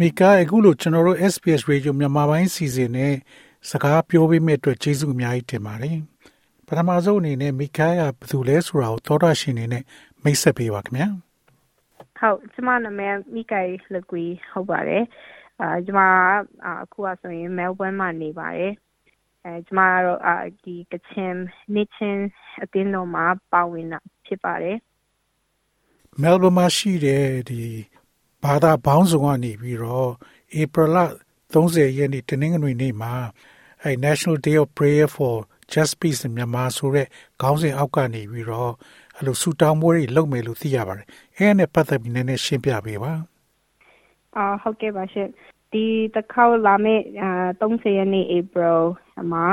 မိကာအခုလိုကျွန်တော်တို့ SPS Radio မြန်မာပိုင်းစီစဉ်နဲ့စကားပြောပေးမဲ့အတွက်ကျေးဇူးအများကြီးတင်ပါတယ်။ပထမဆုံးအနေနဲ့မိကာကဘယ်သူလဲဆိုတာကိုသောတာရှင်နေနဲ့မိတ်ဆက်ပေးပါခင်ဗျာ။ဟုတ်ကျွန်မနာမည်မိကာလကွီဟုတ်ပါတယ်။အာကျွန်မအခုကဆိုရင် Melbourne မှာနေပါတယ်အဲကျွန်မကတော့အာဒီကချင်နေချင်းအတင်းတော်မှာပါဝင်တာဖြစ်ပါတယ် Melbourne မှာရှိတဲ့ဒီ ဘာသာဘောင်းဆောင်ကနေပြီးတော့ April 30ရက်နေ့တနင်္ဂနွေနေ့မှာအဲ National Day of Prayer for Just Peace မြန်မာဆိုတဲ့ခေါင်းစဉ်အောက်ကနေပြီးတော့အဲ့လိုဆူတောင်းပွဲတွေလုပ်မယ်လို့သိရပါတယ်။အဲနဲ့ပတ်သက်ပြီးနည်းနည်းရှင်းပြပေးပါ။အာဟုတ်ကဲ့ပါရှင် ဒီတစ်ခေါက်လာမယ့်အာ30ရက်နေ့ April မှာ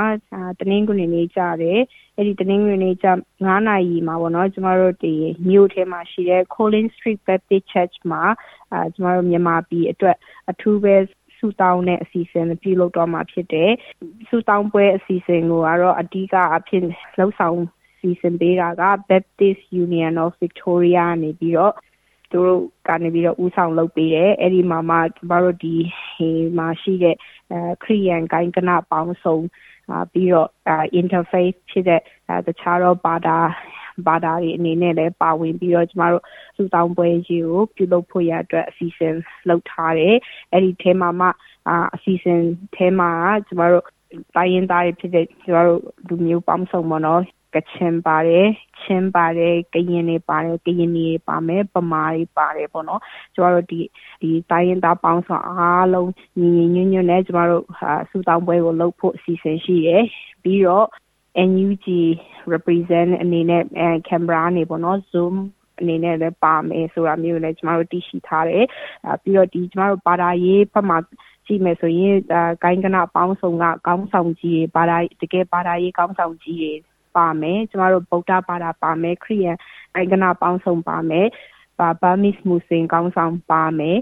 တနင်္ဂနွေနေ့ကြတယ်အဲ့ဒီတနင်္ဂနွေနေ့ကြ9နာရီမှာပေါ့နော်ကျမတို့ဒီမြို့ထဲမှာရှိတဲ့ Collins Street Baptist Church မှာအာကျမတို့မြန်မာပြည်အတွက်အထူးပဲဆူတောင်းတဲ့အစီအစဉ်ပြုလုပ်တော့မှာဖြစ်တယ်။ဆူတောင်းပွဲအစီအစဉ်ကိုကတော့အဓိကအဖြစ်လှုပ်ဆောင်စီစဉ်ပေးတာက Baptist Union of Victoria နေပြီးတော့ သူတို့ကနေပြီးတော့ဦးဆောင်လုပ်ပေးတယ်အဲ့ဒီမှာမှကျမတို့ဒီဟိမှာရှိတဲ့အဲခရီးယန်ဂိုင်းကနပေါင်းစုံပြီးတော့ interface ဖြစ်တဲ့တခြားတော့ဘာသာဘာသာတွေအနေနဲ့လည်းပါဝင်ပြီးတော့ကျမတို့စုတောင်းပွဲကြီးကိုပြုလုပ်ဖို့ရအတွက်အစီအစဉ်လုပ်ထားတယ်အဲ့ဒီထဲမှာမှအစီအစဉ်ထဲမှာကျမတို့တိုင်းရင်းသားတွေဖြစ်တဲ့ကျမတို့လူမျိုးပေါင်းစုံပေါ့နော် ကချင်ပါတယ်ချင်းပါတယ်ကရင်တွေပါတယ်ကရင်တွေပါမယ်ပမာတွေပါတယ်ပေါ့နော်ကျမတို့ဒီဒီတိုင်းရင်သားပေါင်းဆောင်အားလုံးညီညီညွတ်ညွတ်နဲ့ကျမတို့စူတောင်းပွဲကိုလုပ်ဖို့အစီအစဉ်ရှိရယ်ပြီးတော့ NUG represent အနေနဲ့အဲ camera နေပေါ့နော် zoom အနေနဲ့လည်းပါမယ်ဆိုတာမျိုးလည်းကျမတို့တည်ရှိထားတယ်ပြီးတော့ဒီကျမတို့ဘာသာရေးဘက်မှာကြည့်မယ်ဆိုရင်ဂိုင်းကနပေါင်းဆောင်ကကောင်းဆောင်ကြီးတွေဘာသာတကယ်ဘာသာရေးကောင်းဆောင်ကြီးတွေ ပါမယ်ကျမတို့ဗုဒ္ဓဘာသာပါမယ်ခရိယန်အိုင်ကနာပေါင်းစုံပါမယ်ဘာဘာမစ်မူစင်ကောင်းဆောင်ပါမယ်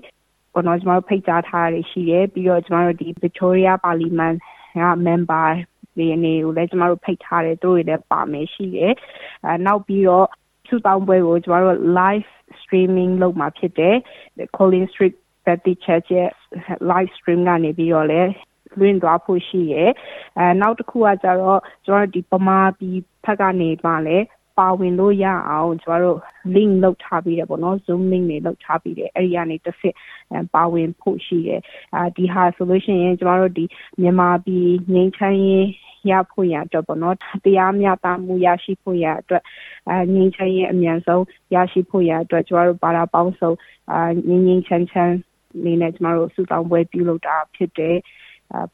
ပေါ်တော့ကျမတို့ဖိတ်ကြားထားရရှိတယ်ပြီးတော့ကျမတို့ဒီ Victoria Parliament က member တွေအနေကိုလည်းကျမတို့ဖိတ်ထားတယ်သူတို့တွေလည်းပါမယ်ရှိတယ်အဲနောက်ပြီးတော့စုတောင်းပွဲကိုကျမတို့ live streaming လုပ်မှာဖြစ်တယ် Colin Street Baptist Church ရဲ့ live stream ကနေပြီးတော့လည်း လွင့်သွားဖို့ရှိရယ်အဲနောက်တစ်ခုကကြတော့ကျွန်တော်ဒီပမာပြည်ဖက်ကနေပါလဲပါဝင်လို့ရအောင်ကျွန်တော်တို့ link လုပ်ထားပြီးတယ်ပေါ့နော် zoom link တွေလုပ်ထားပြီးတယ်အဲ့ဒီကနေတစ်ဆင့်ပါဝင်ဖို့ရှိတယ်အာဒီဟာဆိုလို့ရှိရင်ကျွန်တော်တို့ဒီမြန်မာပြည်ငိမ့်ချမ်းရေးရဖို့ရအတွက်ပေါ့နော်တရားမျှတမှုရရှိဖို့ရအတွက်အဲငင်းချမ်းရေးအမြန်ဆုံးရရှိဖို့ရအတွက်ကျွန်တော်တို့ပါတာပေါင်းစုံအာငင်းငင်းချမ်းချမ်းနေနဲ့ကျွန်တော်တို့စုတောင်းပွဲပြုလုပ်တာဖြစ်တယ်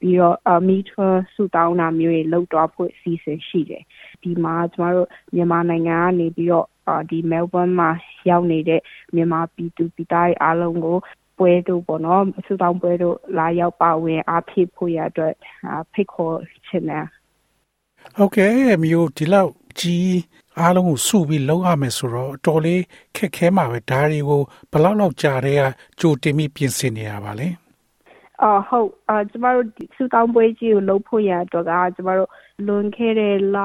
ပြီးတော့မီထွန်းဆူတောင်းတာမျိုးတွေလုပ်တော့ဖို့အစီအစဉ်ရှိတယ်ဒီမှာကျမတို့မြန်မာနိုင်ငံကနေပြီးတော့ဒီမဲလ်ဘန်မှာရောက်နေတဲ့မြန်မာပြည်သူပြည်သားတွေအားလုံးကိုပွဲတို့ပေါ့နော်ဆူတောင်းပွဲတို့လာရောက်ပါဝင်အားဖြည့်ဖို့ရအတွက်ဖိတ်ခေါ်ချင်တယ်ဟုတ်ကဲ့မျိုးဒီလောက်ကြီးအားလုံးကိုစုပြီးလုံးရမယ်ဆိုတော့အတော်လေးခက်ခဲမှာပဲဒါတွေကိုဘယ်လောက်လောက်ကြာတဲ့ကကြိုတင်ပြီးပြင်ဆင်နေရပါလဲ။ အော်ဟုတ်အာကျမတို့စူတောင်းပွဲကြီးကိုလုပ်ဖို့ရတော့ကကျမတို့လွန်ခဲ့တဲ့လ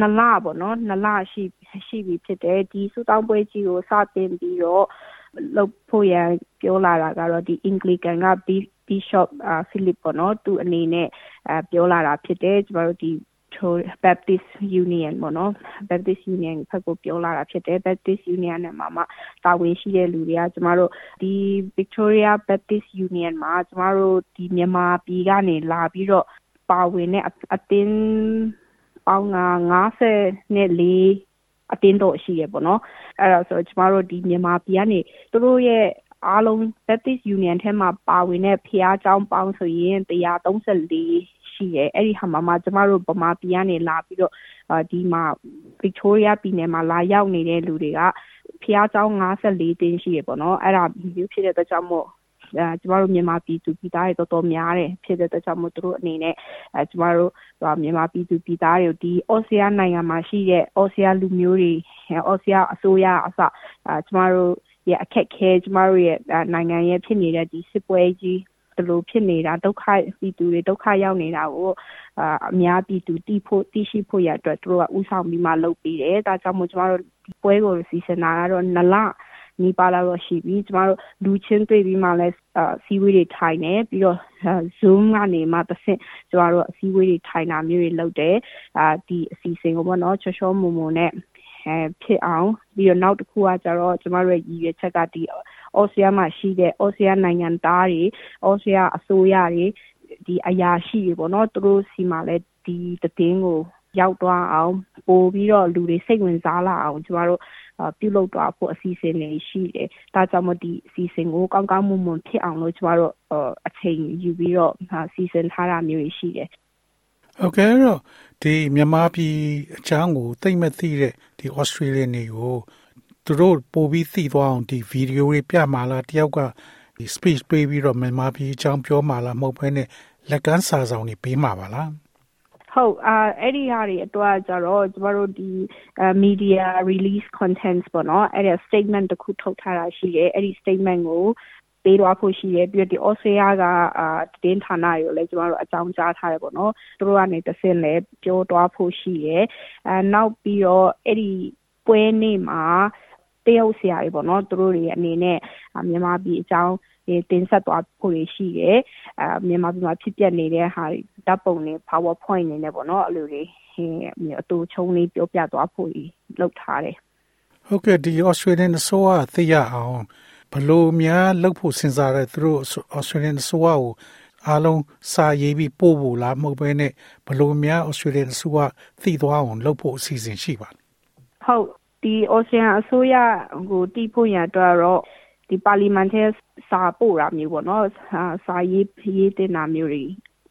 နလပေါ့နော်နလရှိရှိပြီဖြစ်တယ်ဒီစူတောင်းပွဲကြီးကိုစတင်ပြီးတော့လုပ်ဖို့ရပြောလာတာကတော့ဒီ Anglican က Bishop Philip ပေါ့နော်သူအနေနဲ့ပြောလာတာဖြစ်တယ်ကျမတို့ဒီ Baptist Union ပေါ့နော် Baptist Union ဖက်ကိုပြောလာတာဖြစ်တယ် Baptist Union နဲ့မှာမှတာဝန်ရှိတဲ့လူတွေကကျမတို့ဒီ Victoria Baptist Union မှာကျမတို့ဒီမြန်မာပြည်ကနေလာပြီးတော့ပါဝင်တဲ့အတင်းပေါင်း90နဲ့4အတင်းတော့ရှိရပေါ့နော်အဲ့ဒါဆိုကျမတို့ဒီမြန်မာပြည်ကနေသူတို့ရဲ့အားလုံး Baptist Union ထဲမှာပါဝင်တဲ့ဖျားเจ้าပေါင်းဆိုရင်134 ရှိတယ်အဲ့ဒီဟာမှာမှကျမတို့ဗမာပြည်ကနေလာပြီးတော့ဒီမှာ Victoria ပြည်နယ်မှာလာရောက်နေတဲ့လူတွေကဖျားเจ้า54တင်းရှိရပေါ့နော်အဲ့ဒါဒီဖြစ်တဲ့အတွက်ကြောင့်မို့ အဲကျမတို့မြန်မာပြည်သူပြည်သားတွေတော်တော်များတယ်ဖြစ်တဲ့အတွက်ကြောင့်မို့သူတို့အနေနဲ့အဲကျမတို့မြန်မာပြည်သူပြည်သားတွေဒီအော်ဆီယာနိုင်ငံမှာရှိတဲ့အော်ဆီယာလူမျိုးတွေအော်ဆီယာအစိုးရအစအဲကျမတို့ရဲ့အခက်ခဲကျမတို့ရဲ့နိုင်ငံရဲ့ဖြစ်နေတဲ့ဒီစစ်ပွဲကြီး ဒီလိုဖြစ်နေတာဒုက္ခပြည်သူတွေဒုက္ခရောက်နေတာကိုအများပြည်သူတိဖို့တိရှိဖို့ရအတွက်သူတို့ကဥဆောင်ပြီးမှလုပ်ပြီးတယ်ဒါကြောင့်မို့ကျမတို့ဒီပွဲကိုစီစဉ်တာကတော့နလနီးပါးလာတော့ရှိပြီကျမတို့လူချင်းတွေ့ပြီးမှလည်းစီဝေးတွေထိုင်နေပြီးတော့ Zoom ကနေမှတစ်ဆင့်ကျမတို့အစည်းအဝေးတွေထိုင်တာမျိုးတွေလုပ်တယ်အာဒီအစီအစဉ်ကိုပေါ့နော်ချောချောမုံမုံနဲ့အဲဖြစ်အောင်ပြီးတော့နောက်တစ်ခုကကျတော့ကျမတို့ရဲ့ရည်ရွယ်ချက်ကဒီ အော်စတြေးလျမှာရှိတဲ့အော်စတြေးလျနိုင်ငံသားတွေအော်စတြေးလျအစိုးရတွေဒီအရာရှိတွေပေါ့နော်သူတို့စီမှာလည်းဒီတည်င်းကိုရောက်သွားအောင်ပို့ပြီးတော့လူတွေစိတ်ဝင်စားလာအောင်ကျမတို့ပြုလုပ်သွားဖို့အစီအစဉ်တွေရှိတယ်။ဒါကြောင့်မို့ဒီအစီအစဉ်ကိုကောင်းကောင်းမွန်မွန်ဖြစ်အောင်လို့ကျမတို့အချိန်ယူပြီးတော့စီစဉ်ထားတာမျိုးရှိတယ်။ဟုတ်ကဲ့တော့ဒီမြန်မာပြည်အချောင်းကိုသိမ့်မသိတဲ့ဒီ Australian တွေကို သူတို့ပို့ပြီးသိသွားအောင်ဒီဗီဒီယိုတွေပြမှာလားတယောက်ကဒီ speech ပေးပြီးတော့မြန်မာပြည်အကြောင်းပြောမှာလားမဟုတ်ဘဲနဲ့လက်ကမ်းစာဆောင်တွေပေးမှာပါလားဟုတ်အာအဲ့ဒီဟာတွေအတွက်ကြတော့ကျမတို့ဒီ media release contents ပေါ့နော်အဲ့ဒါ statement တစ်ခုထုတ်ထားတာရှိတယ်အဲ့ဒီ statement ကိုပေးတော့ဖို့ရှိတယ်ပြီးတော့ဒီ Australia ကအာတင်းဌာနတွေကိုလည်းကျမတို့အကြောင်းကြားထားတယ်ပေါ့နော်သူတို့ကနေတစ်ဆင့်လည်းပြောတော့ဖို့ရှိတယ်အဲနောက်ပြီးတော့အဲ့ဒီပွဲနေ့မှာ တရုတ်ဆရာတွေပေါ့နော်သူတို့တွေအနေနဲ့မြန်မာပြည်အကြောင်းတင်ဆက်သွားဖို့ရှိတယ်အဲမြန်မာပြည်မှာဖြစ်ပျက်နေတဲ့ဟာဓာတ်ပုံတွေ PowerPoint နေနဲ့ပေါ့နော်အဲ့လိုတွေအတူချုံလေးပြောပြသွားဖို့လုပ်ထားတယ်ဟုတ်ကဲ့ဒီ Australian အစိုးရသိရအောင်ဘလို့များလုပ်ဖို့စဉ်းစားတဲ့သူတို့ Australian အစိုးရကိုအားလုံးစာရေးပြီးပို့ဖို့လားမဟုတ်ဘဲနဲ့ဘလို့များ Australian အစိုးရသိသွားအောင်လုပ်ဖို့အစီအစဉ်ရှိပါဟုတ် ဒီ Australian အစိုးရကိုတီးဖို့ရတော့ဒီပါလီမန်ထဲစာပို့တာမျိုးပေါ့နော်စာရေးရေးတင်တာမျိုးတွေ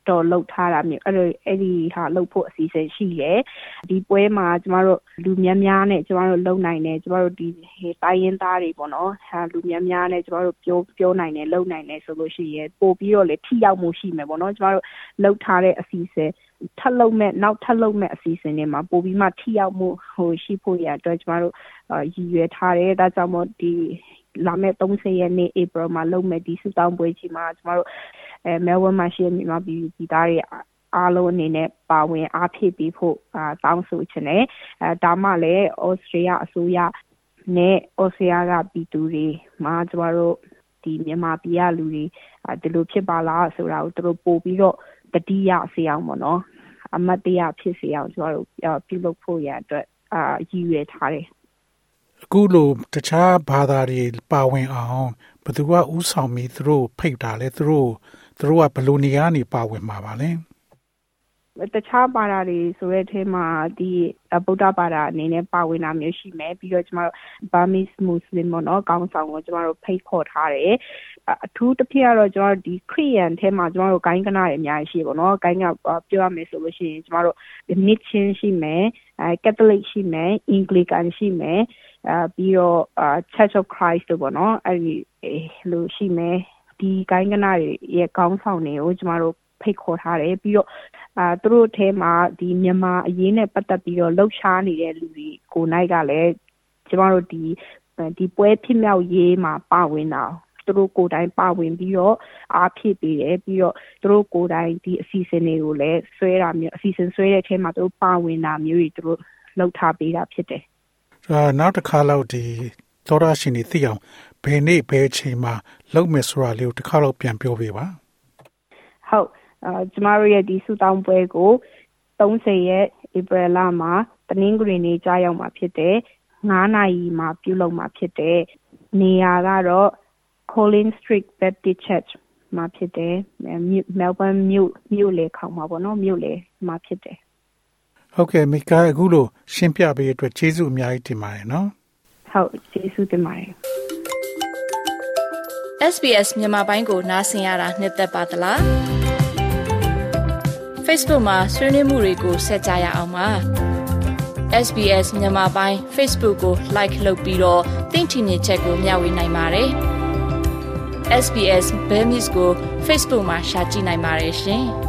တော့လှုပ်ထားတာမျိုးအဲ့လိုအဲ့ဒီဟာလှုပ်ဖို့အစီအစဉ်ရှိတယ်ဒီပွဲမှာကျမတို့လူများများနဲ့ကျမတို့လှုပ်နိုင်တယ်ကျမတို့ဒီတိုင်းရင်းသားတွေပေါ့နော်ဟာလူများများနဲ့ကျမတို့ပြောပြောနိုင်တယ်လှုပ်နိုင်တယ်ဆိုလို့ရှိရင်ပို့ပြီးတော့လေထိရောက်မှုရှိမယ်ပေါ့နော်ကျမတို့လှုပ်ထားတဲ့အစီအစဉ်ထပ်လုပ်မဲ့နောက်ထပ်လုပ်မဲ့အစီအစဉ်တွေမှာပို့ပြီးမှထိရောက်မှုဟိုရှိဖို့ရအတွက်ကျမတို့ရည်ရွယ်ထားတယ်ဒါကြောင့်မို့ဒီလာမယ့်30ရက်နေ့ April မှာလုပ်မဲ့ဒီစူတောင်းပွဲကြီးမှာကျမတို့အဲ Melbourne မှာရှိတဲ့မြန်မာပြည်ပြည်သားတွေအားလုံးအနေနဲ့ပါဝင်အားဖြည့်ပေးဖို့အာတောင်းဆိုချင်တယ်အဲဒါမှလည်းဩစတြေးလျအစိုးရနဲ့ဩစတြေးလျကပြည်သူတွေမှာကျမတို့ဒီမြန်မာပြည်ကလူတွေဒီလိုဖြစ်ပါလားဆိုတာကိုသူတို့ပို့ပြီးတော့တတိယစေအောင်ပေါ့နော်အမတ်တရားဖြစ်စေအောင်ကျမတို့ပြုလုပ်ဖို့ရအတွက်အာရည်ရွယ်ထားတယ် အခုလိုတခြားဘာသာတွေပါဝင်အောင်ဘယ်သူကဥဆောင်ပြီးသူတို့ဖိတ်တာလဲသူတို့သူတို့ကဘယ်လိုနေရာနေပါဝင်မှာပါလဲတခြားဘာသာတွေဆိုတဲ့အထဲမှာဒီဗုဒ္ဓဘာသာအနေနဲ့ပါဝင်တာမျိုးရှိမယ်ပြီးတော့ကျမတို့ Burmese Muslim ပေါ့နော်ကောင်းဆောင်ကိုကျမတို့ဖိတ်ခေါ်ထားတယ်အထူးတစ်ဖြစ်ကတော့ကျမတို့ဒီခရီးယန်ထဲမှာကျမတို့ဂိုင်းကနာတွေအများကြီးရှိပေါ့နော်ဂိုင်းကပြောရမယ်ဆိုလို့ရှိရင်ကျမတို့ Mission ရှိမယ်အဲ Catholic ရှိမယ် Anglican ရှိမယ် အဲပြီးတော့ Church of Christ တို့ပေါ့နော်အဲဒီလိုရှိမယ်ဒီဂိုင်းကနာတွေရဲ့ကောင်းဆောင်တွေကိုကျမတို့ဖိတ်ခေါ်ထားတယ်ပြီးတော့အာသူတို့ထဲမှာဒီမြန်မာအရေးနဲ့ပတ်သက်ပြီးတော့လှုပ်ရှားနေတဲ့လူတွေကိုနိုင်ကလည်းကျမတို့ဒီဒီပွဲဖြစ်မြောက်ရေးမှာပါဝင်တာသူတို့ကိုယ်တိုင်ပါဝင်ပြီးတော့အားဖြစ်ပေးတယ်ပြီးတော့သူတို့ကိုယ်တိုင်ဒီအစီအစဉ်တွေကိုလည်းဆွဲတာမျိုးအစီအစဉ်ဆွဲတဲ့အထဲမှာသူတို့ပါဝင်တာမျိုးတွေသူတို့လှုပ်ထားပေးတာဖြစ်တယ်။ အာနောက်တစ်ခါလောက်ဒီသောရရှင်တွေသိအောင်ဘယ်နေ့ဘယ်ချိန်မှာလုပ်မယ်ဆိုတာလေးကိုတစ်ခါတော့ပြန်ပြောပေးပါ။ဟုတ်အာကျမတို့ရဲ့ဒီဆူတောင်းပွဲကို30ရက်ဧပြီလမှာတနင်္ဂနွေနေ့ကြားရောက်မှာဖြစ်တယ်9နာရီမှာပြုလုပ်မှာဖြစ်တယ်နေရာကတော့ Collins Street Baptist Church မှာဖြစ်တယ် Melbourne မြို့မြို့လေခေါင်မှာပေါ့နော်မြို့လေမှာဖြစ်တယ် ဟုတ်ကဲ့မိကာအခုလိုရှင်းပြပေးအတွက်ကျေးဇူးအများကြီးတင်ပါတယ်နော်ဟုတ်ကျေးဇူးတင်ပါတယ် SBS မြန်မာပိုင်းကိုနားဆင်ရတာနှစ်သက်ပါတလား Facebook မှာဆွေးနွေးမှုတွေကိုဆက်ကြရအောင်ပါ SBS မြန်မာပိုင်း Facebook ကို like လုပ်ပြီးတော့သင်ချင်တဲ့ချက်ကိုမျှဝေနိုင်ပါတယ် SBS Bemis ကို Facebook မှာ Share ကြည့်နိုင်ပါတယ်ရှင်။